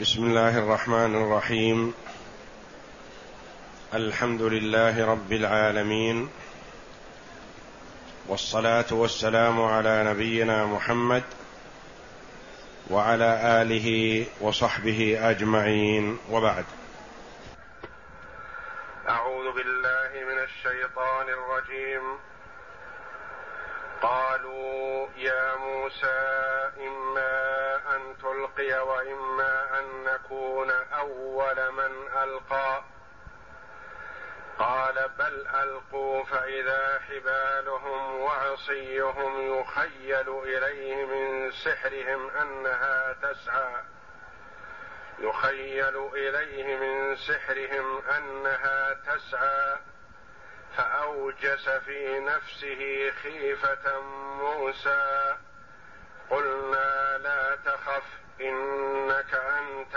بسم الله الرحمن الرحيم. الحمد لله رب العالمين. والصلاة والسلام على نبينا محمد وعلى آله وصحبه أجمعين. وبعد. أعوذ بالله من الشيطان الرجيم. قالوا يا موسى إما أن تلقي وإما ان نكون أول من ألقى. قال بل ألقوا فإذا حبالهم وعصيهم يخيل إليه من سحرهم أنها تسعى. يخيل إليه من سحرهم أنها تسعى. فأوجس في نفسه خيفة موسى. قلنا لا تخف إنك أنت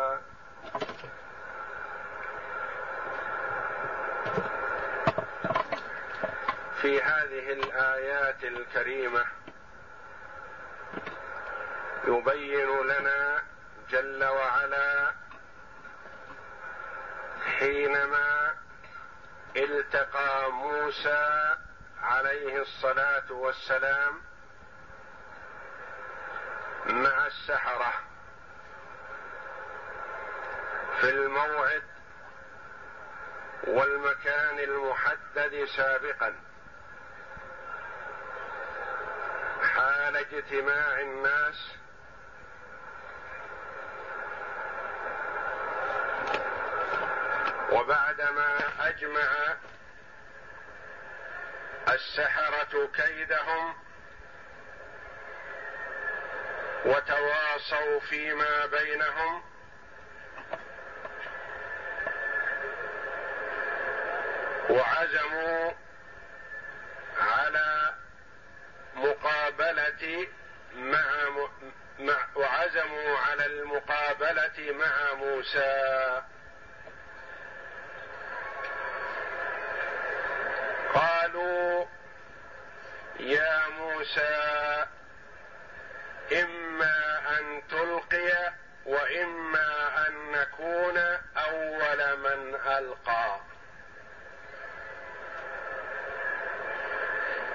في هذه الآيات الكريمة يبين لنا جل وعلا حينما التقى موسى عليه الصلاة والسلام مع السحرة في الموعد والمكان المحدد سابقا. حال اجتماع الناس. وبعدما أجمع السحرة كيدهم وتواصوا فيما بينهم وعزموا على مقابلة مع, مع وعزموا على المقابلة مع موسى. قالوا يا موسى إما أن تلقي وإما أن نكون أول من ألقى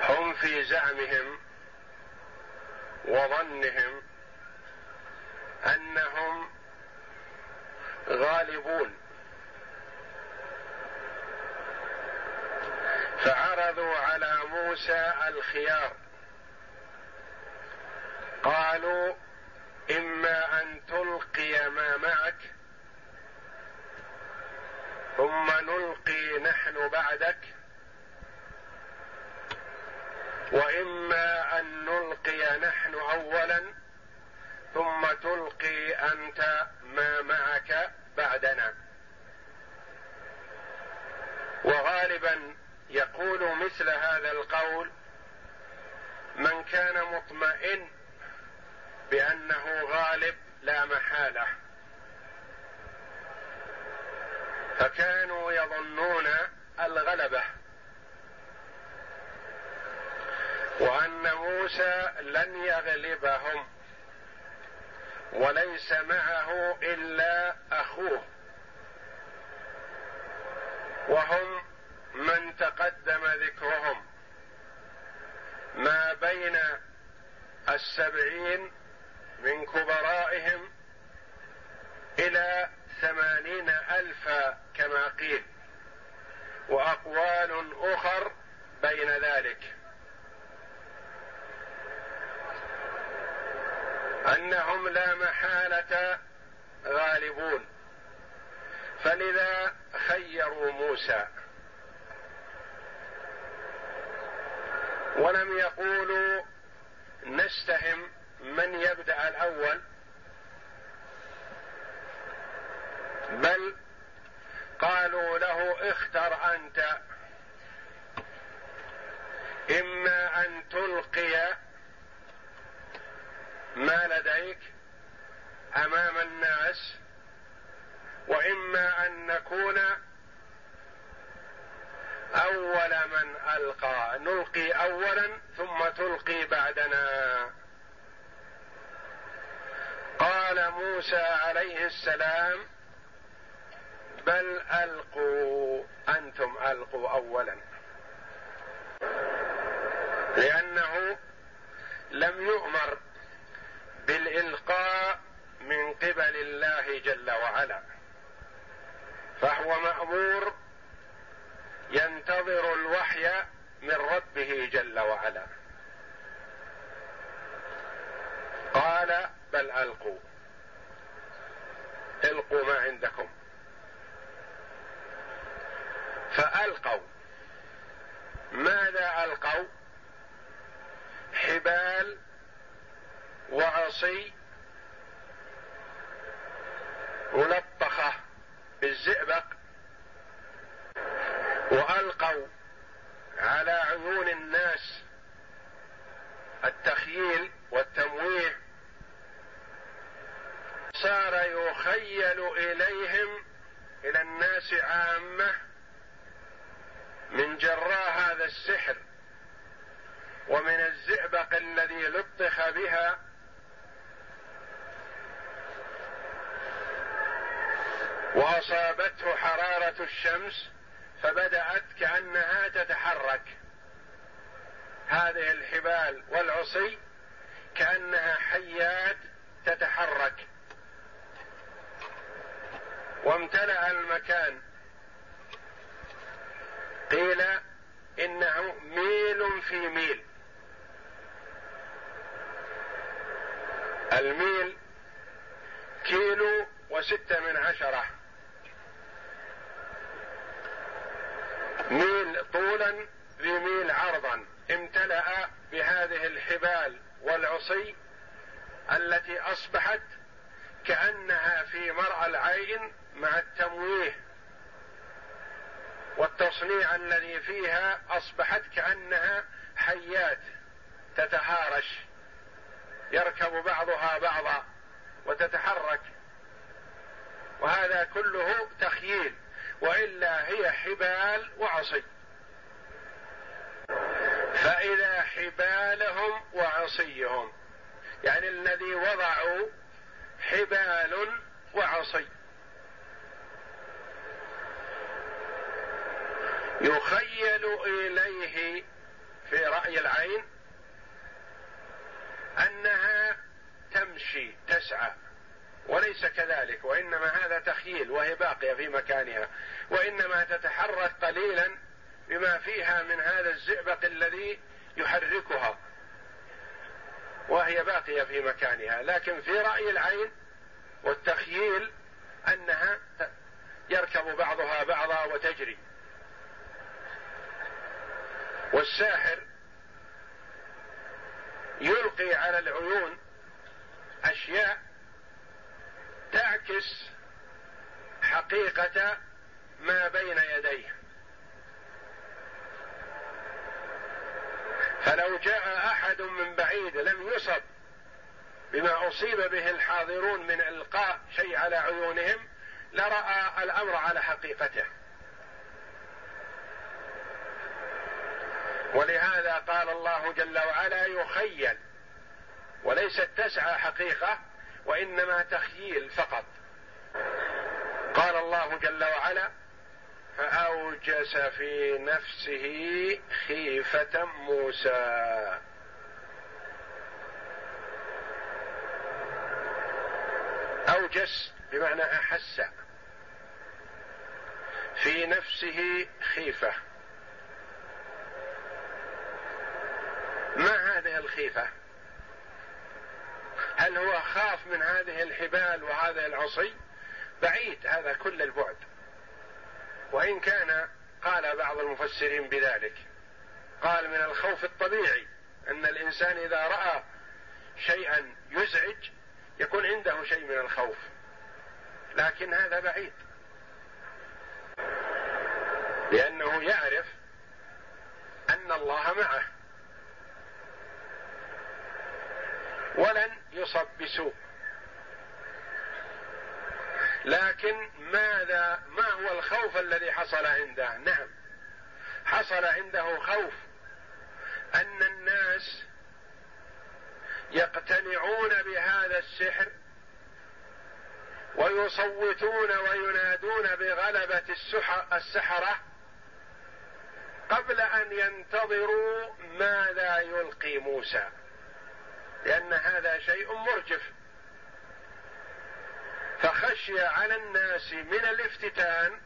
هم في زعمهم وظنهم أنهم غالبون. فعرضوا على موسى الخيار. قالوا إما أن تلقي ما معك ثم نلقي نحن بعدك وإما أن نلقي نحن اولا ثم تلقي أنت ما معك بعدنا. وغالبا يقول مثل هذا القول من كان مطمئن بأنه غالب لا محالة. فكانوا يظنون الغلبة. وأن موسى لن يغلبهم وليس معه إلا أخوه. وهم من تقدم ذكرهم. ما بين السبعين من كبرائهم إلى ثمانين الفا كما قيل. وأقوال أخر بين ذلك. أنهم لا محالة غالبون. فلذا خيروا موسى. ولم يقولوا نستهم من يبدأ الأول بل قالوا له اختر أنت. إما أن تلقي ما لديك أمام الناس وإما أن نكون أول من ألقى. نلقي اولا ثم تلقي بعدنا. قال موسى عليه السلام بل ألقوا أنتم ألقوا اولا. لأنه لم يؤمر بالإلقاء من قبل الله جل وعلا. فهو مأمور ينتظر الوحي من ربه جل وعلا. قال بل ألقوا. ألقوا ما عندكم. فألقوا. ماذا ألقوا؟ حبال وعصي ملطخه بالزئبق وألقوا على عيون الناس التخييل والتمويه صار يخيل إليهم إلى الناس عامة من جراء هذا السحر ومن الزئبق الذي لطخ بها واصابته حرارة الشمس فبدأت كأنها تتحرك. هذه الحبال والعصي كأنها حيات تتحرك. وامتلأ المكان. قيل إنه ميل في ميل. الميل كيلو وستة من عشرة. ميل طولا بميل عرضا امتلأ بهذه الحبال والعصي التي أصبحت كأنها في مرأى العين مع التمويه والتصنيع الذي فيها أصبحت كأنها حيات تتهارش يركب بعضها بعضا وتتحرك وهذا كله تخييل. وإلا هي حبال وعصي. فإذا حبالهم وعصيهم يعني الذي وضعوا حبال وعصي. يخيل إليه في رأي العين أنها تمشي تسعى. وليس كذلك وإنما هذا تخييل وهي باقية في مكانها وإنما تتحرك قليلا بما فيها من هذا الزئبق الذي يحركها وهي باقية في مكانها. لكن في رأي العين والتخييل أنها يركب بعضها بعضا وتجري. والساحر يلقي على العيون أشياء تعكس حقيقة ما بين يديه. فلو جاء أحد من بعيد لم يصب بما أصيب به الحاضرون من إلقاء شيء على عيونهم لرأى الأمر على حقيقته. ولهذا قال الله جل وعلا يخيل وليست تسعى حقيقة وإنما تخييل فقط. قال الله جل وعلا فأوجس في نفسه خيفة موسى. أوجس بمعنى أحس. في نفسه خيفة. ما هذه الخيفة؟ هل هو خاف من هذه الحبال وهذا العصي؟ بعيد هذا كل البعد. وإن كان قال بعض المفسرين بذلك. قال من الخوف الطبيعي أن الإنسان إذا رأى شيئا يزعج يكون عنده شيء من الخوف. لكن هذا بعيد. لأنه يعرف أن الله معه. ولن يصب بسوء لكن ماذا؟ ما هو الخوف الذي حصل عنده؟ نعم. حصل عنده خوف أن الناس يقتنعون بهذا السحر ويصوتون وينادون بغلبة السحرة قبل أن ينتظروا ماذا يلقي موسى. لأن هذا شيء مرجف. فخشي على الناس من الافتتان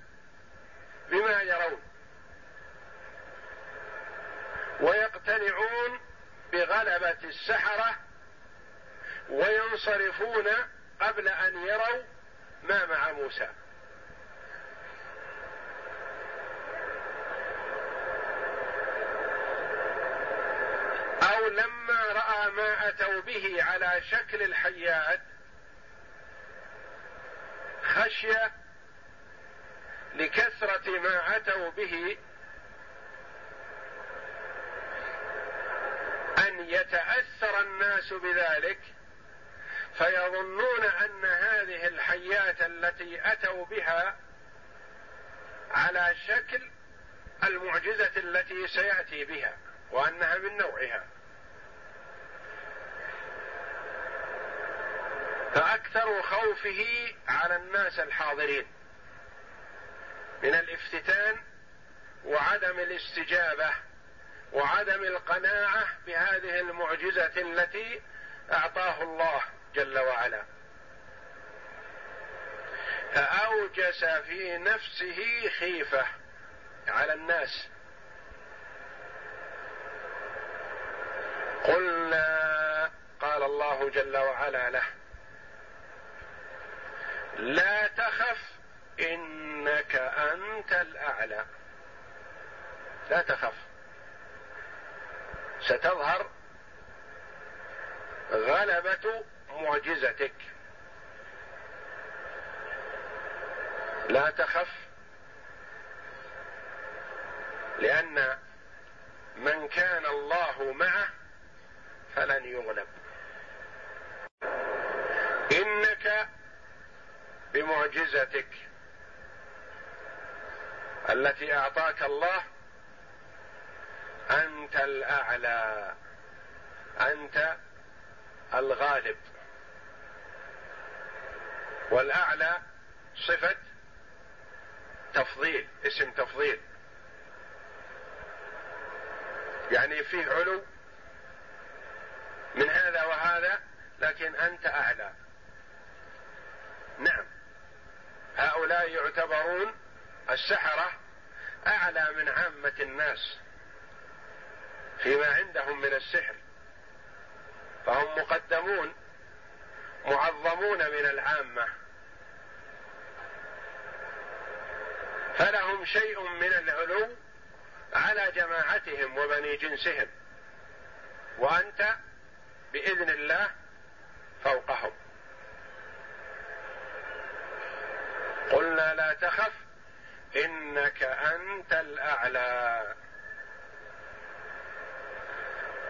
بما يرون. ويقتنعون بغلبة السحرة وينصرفون قبل أن يروا ما مع موسى أو ما أتوا به على شكل الحيات خشية لكثرة ما أتوا به أن يتأثر الناس بذلك فيظنون أن هذه الحيات التي أتوا بها على شكل المعجزة التي سيأتي بها وأنها من نوعها. فأكثر خوفه على الناس الحاضرين من الافتتان وعدم الاستجابة وعدم القناعة بهذه المعجزة التي أعطاه الله جل وعلا. فأوجس في نفسه خيفة على الناس. قلنا قال الله جل وعلا له لا تخف إنك أنت الأعلى. لا تخف. ستظهر غلبة معجزتك. لا تخف لأن من كان الله معه فلن يغلب. إنك بمعجزتك التي أعطاك الله أنت الأعلى أنت الغالب. والأعلى صفة تفضيل اسم تفضيل. يعني فيه علو من هذا وهذا لكن أنت أعلى. نعم. هؤلاء يعتبرون السحرة أعلى من عامة الناس فيما عندهم من السحر. فهم مقدمون معظمون من العامة. فلهم شيء من العلو على جماعتهم وبني جنسهم. وأنت بإذن الله فوقهم قلنا لا تخف إنك أنت الأعلى.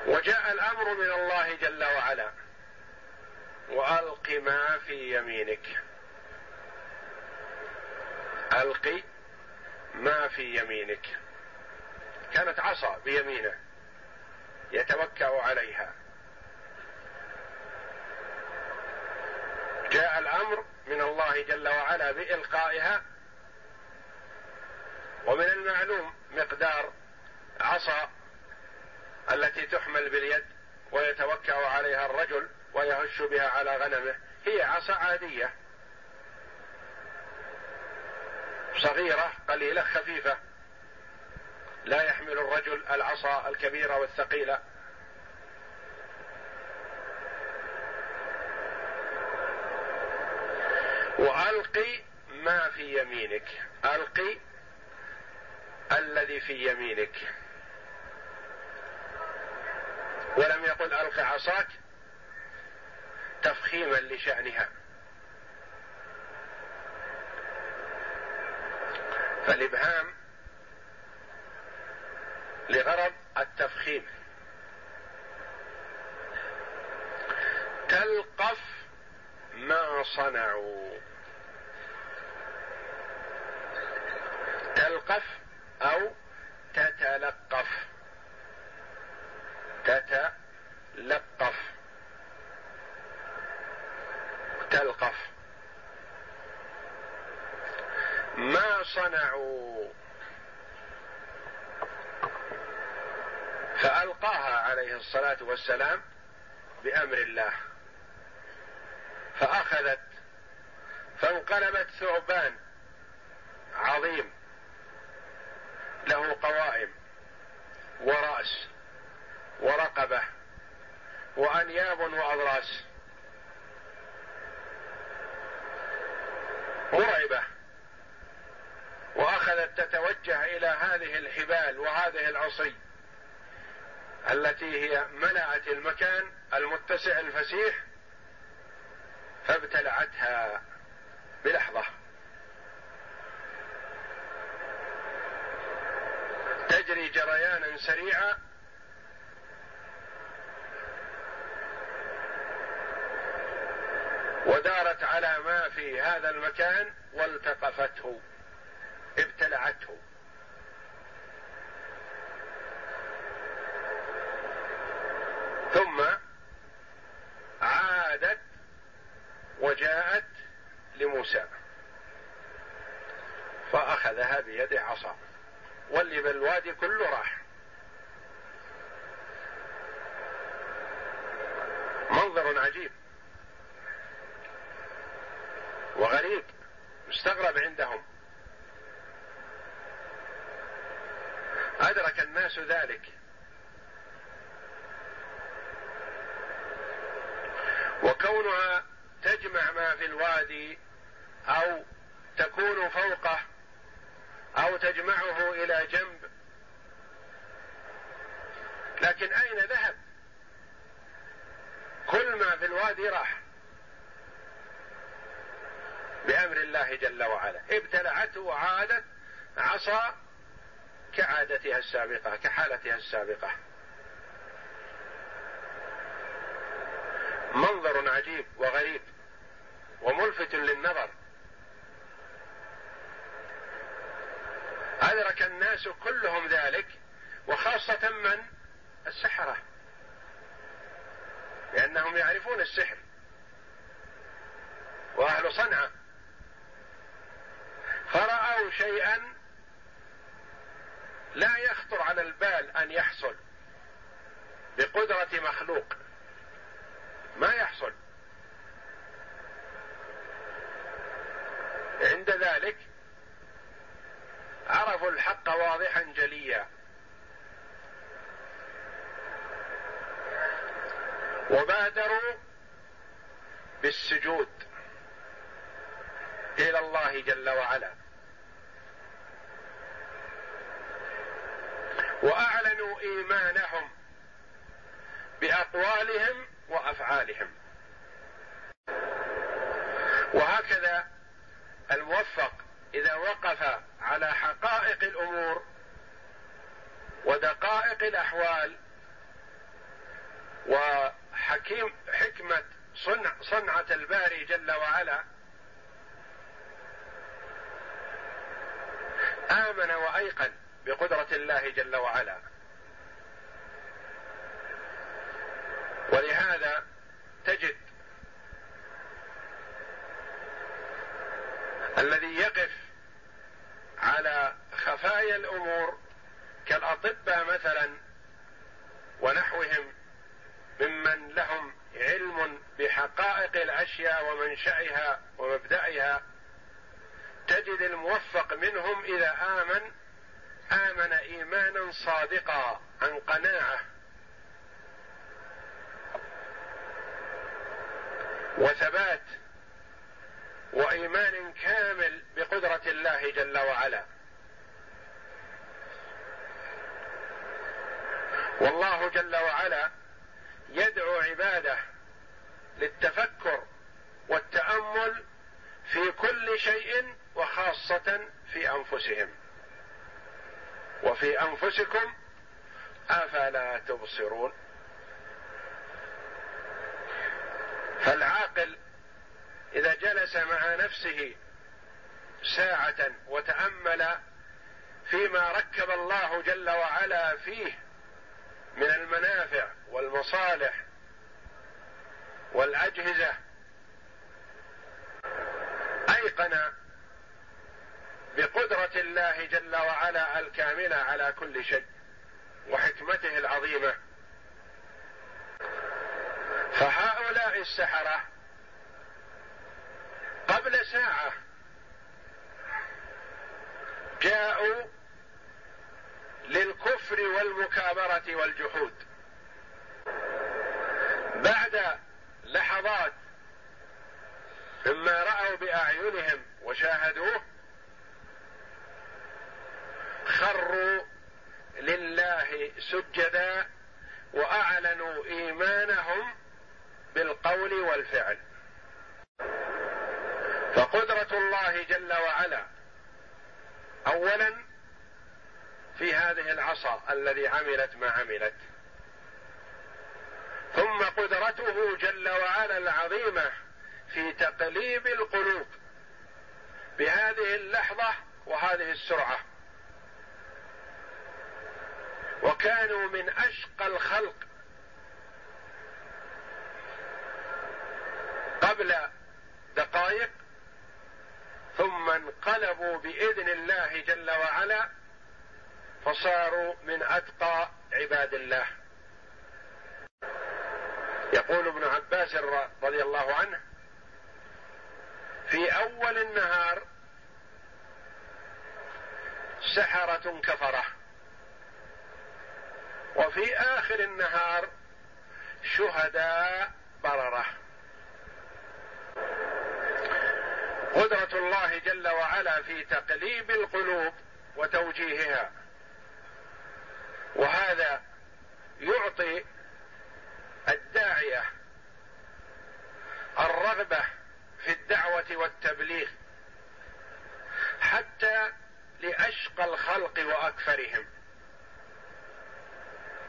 وجاء الأمر من الله جل وعلا. وألق ما في يمينك. ألق ما في يمينك. كانت عصا بيمينه يتوكأ عليها. جاء الأمر من الله جل وعلا بإلقائها. ومن المعلوم مقدار عصا التي تحمل باليد ويتوكأ عليها الرجل ويهش بها على غنمه. هي عصا عادية. صغيرة قليلة خفيفة. لا يحمل الرجل العصا الكبيرة والثقيلة. والق ما في يمينك. الق الذي في يمينك. ولم يقل ألق عصاك تفخيما لشأنها. الإبهام لغرض التفخيم. تلقف ما صنعوا. تلقف أو تتلقف. تتلقف. تلقف. ما صنعوا؟ فألقاها عليه الصلاة والسلام بأمر الله. فأخذت فانقلبت ثعبان عظيم. له قوائم ورأس ورقبة وأنياب وأضراس. مرعبة. وأخذت تتوجه إلى هذه الحبال وهذه العصي التي هي ملأت المكان المتسع الفسيح فابتلعتها بلحظة. تجري جريانا سريعا. ودارت على ما في هذا المكان والتقفته ابتلعته. ثم عادت وجاءت لموسى فأخذها بيد عصا. واللي بالوادي كله راح. منظر عجيب. وغريب. مستغرب عندهم. أدرك الناس ذلك. وكونها تجمع ما في الوادي أو تكون فوقه أو تجمعه إلى جنب. لكن أين ذهب؟ كل ما في الوادي راح. بأمر الله جل وعلا. ابتلعته وعادت عصا كعادتها السابقة كحالتها السابقة. منظر عجيب وغريب وملفت للنظر. أدرك الناس كلهم ذلك وخاصة من؟ السحرة. لأنهم يعرفون السحر. وأهل صنعاء. فرأوا شيئا لا يخطر على البال أن يحصل بقدرة مخلوق. ما يحصل. عند ذلك عرفوا الحق واضحا جليا. وبادروا بالسجود إلى الله جل وعلا. وأعلنوا إيمانهم بأقوالهم وأفعالهم. وهكذا الموفق إذا وقف على حقائق الأمور ودقائق الأحوال وحكيم حكمة صنع صنعة الباري جل وعلا آمن وأيقن بقدرة الله جل وعلا. ولهذا تجد الذي يقف على خفايا الأمور كالأطباء مثلا ونحوهم ممن لهم علم بحقائق الأشياء ومنشأها ومبدأها تجد الموفق منهم إذا آمن آمن ايمانا صادقا عن قناعة. وثبات وإيمان كامل بقدرة الله جل وعلا. والله جل وعلا يدعو عباده للتفكر والتأمل في كل شيء وخاصة في أنفسهم. وفي أنفسكم أفلا تبصرون. فالعاقل إذا جلس مع نفسه ساعة وتأمل فيما ركب الله جل وعلا فيه من المنافع والمصالح والأجهزة أيقن بقدرة الله جل وعلا الكاملة على كل شيء وحكمته العظيمة. فهؤلاء السحرة قبل ساعة. جاءوا للكفر والمكابرة والجحود. بعد لحظات مما رأوا بأعينهم وشاهدوه خروا لله سجدا وأعلنوا إيمانهم بالقول والفعل. فقدرة الله جل وعلا. اولا في هذه العصا الذي عملت ما عملت. ثم قدرته جل وعلا العظيمة في تقليب القلوب بهذه اللحظة وهذه السرعة. وكانوا من أشقى الخلق قبل دقائق ثم انقلبوا بإذن الله جل وعلا فصاروا من أتقى عباد الله. يقول ابن عباس رضي الله عنه في أول النهار سحرة كفرة وفي آخر النهار شهداء بررة. قدرة الله جل وعلا في تقليب القلوب وتوجيهها. وهذا يعطي الداعية الرغبة في الدعوة والتبليغ حتى لأشقى الخلق واكثرهم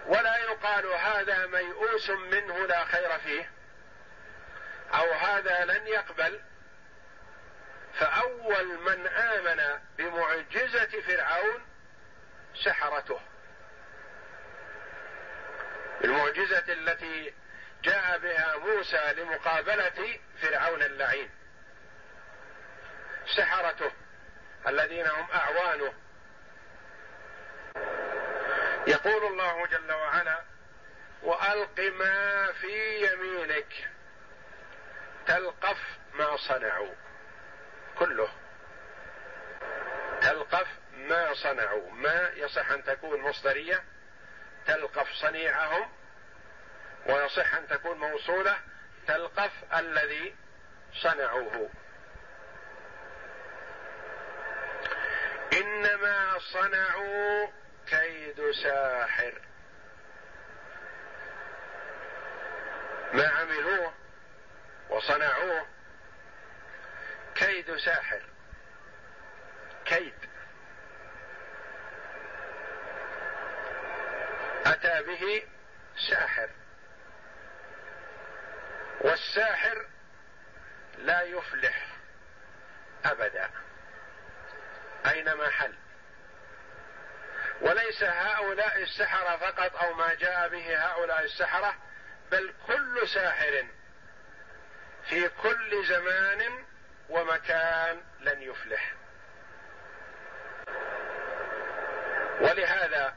ولا يقال هذا ميؤوس منه لا خير فيه أو هذا لن يقبل فأول من آمن بمعجزة فرعون سحرته. المعجزة التي جاء بها موسى لمقابلة فرعون اللعين. سحرته الذين هم أعوانه. يقول الله جل وعلا وألق ما في يمينك تلقف ما صنعوا. كله. تلقف ما صنعوا. ما يصح أن تكون مصدرية؟ تلقف صنيعهم. ويصح أن تكون موصولة؟ تلقف الذي صنعوه. إنما صنعوا كيد ساحر. ما عملوه وصنعوه كيد ساحر. كيد. أتى به ساحر. والساحر لا يفلح أبدا. اينما حل؟ وليس هؤلاء السحرة فقط أو ما جاء به هؤلاء السحرة بل كل ساحر في كل زمان ومكان لن يفلح. ولهذا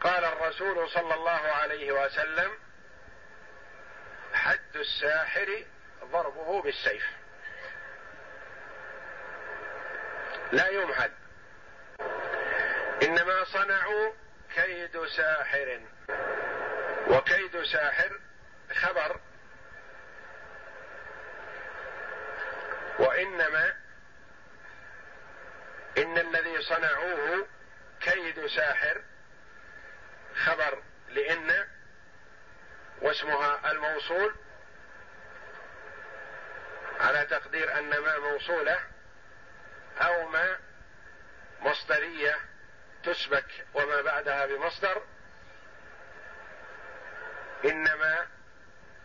قال الرسول صلى الله عليه وسلم حد الساحر ضربه بالسيف. لا يمهل إنما صنعوا كيد ساحر. وكيد ساحر خبر. وانما إن الذي صنعوه كيد ساحر خبر لإن واسمها الموصول. على تقدير أن ما موصوله أو ما مصدرية تسبك وما بعدها بمصدر إنما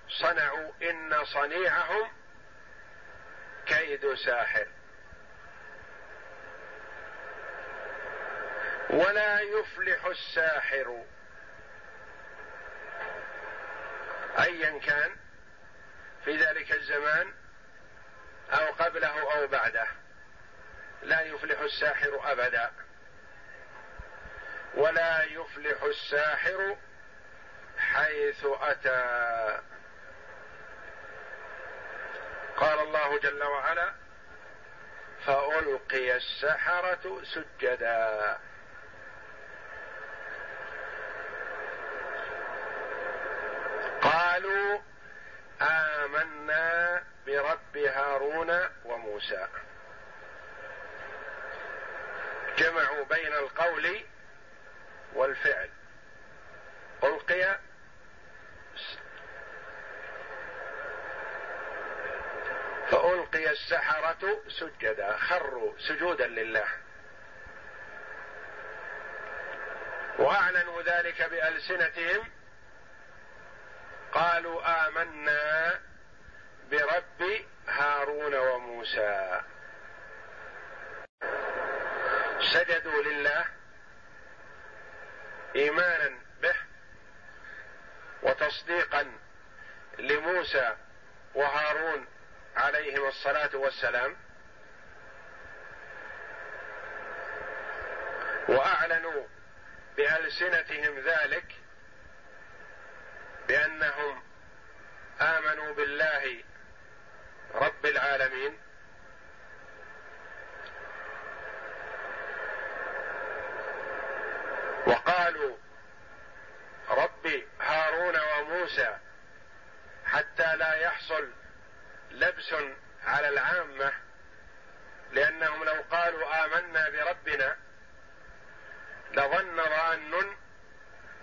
صنعوا إن صنيعهم كيد ساحر. ولا يفلح الساحر. ايا كان في ذلك الزمان أو قبله أو بعده. لا يفلح الساحر أبدا. ولا يفلح الساحر حيث أتى قال الله جل وعلا فألقي السحرة سجدا. قالوا آمنا برب هارون وموسى. جمعوا بين القول والفعل. ألقي فالقي السحرة سجدا خروا سجودا لله. وأعلنوا ذلك بألسنتهم. قالوا آمنا برب هارون وموسى. سجدوا لله إيمانا به وتصديقا لموسى وهارون عليهم الصلاة والسلام وأعلنوا بألسنتهم ذلك بأنهم آمنوا بالله رب العالمين وقالوا رب هارون وموسى حتى لا يحصل لبس على العامة لأنهم لو قالوا آمنا بربنا لظن ظان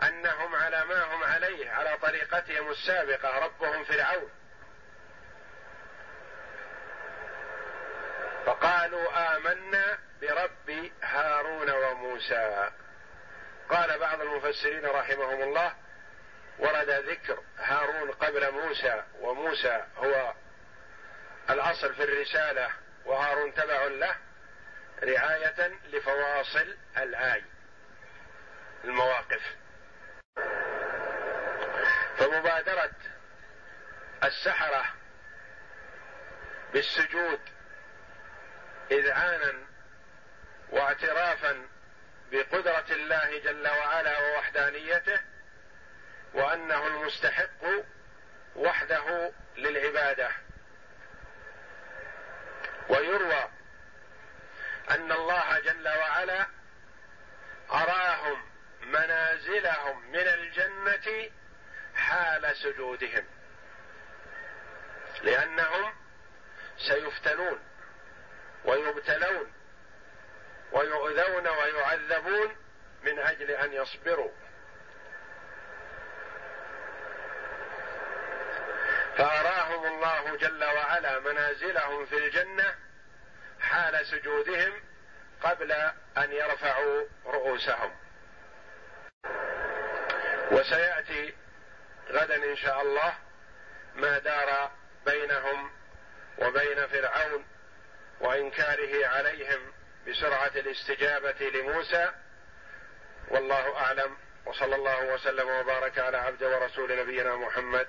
أنهم على ما هم عليه على طريقتهم السابقة ربهم فرعون. فقالوا آمنا برب هارون وموسى. قال بعض المفسرين رحمهم الله ورد ذكر هارون قبل موسى وموسى هو الاصل في الرسالة وهارون تبع له رعاية لفواصل الآي المواقف. فمبادرة السحرة بالسجود إذعانا واعترافا بقدرة الله جل وعلا ووحدانيته وأنه المستحق وحده للعبادة. ويروى أن الله جل وعلا أراهم منازلهم من الجنة حال سجودهم لأنهم سيفتنون ويبتلون ويؤذون ويعذبون من أجل أن يصبروا. فأراهم الله جل وعلا منازلهم في الجنة حال سجودهم قبل أن يرفعوا رؤوسهم. وسيأتي غدا إن شاء الله ما دار بينهم وبين فرعون وإنكاره عليهم بسرعة الاستجابة لموسى. والله أعلم. وصلى الله وسلم وبارك على عبد ورسول نبينا محمد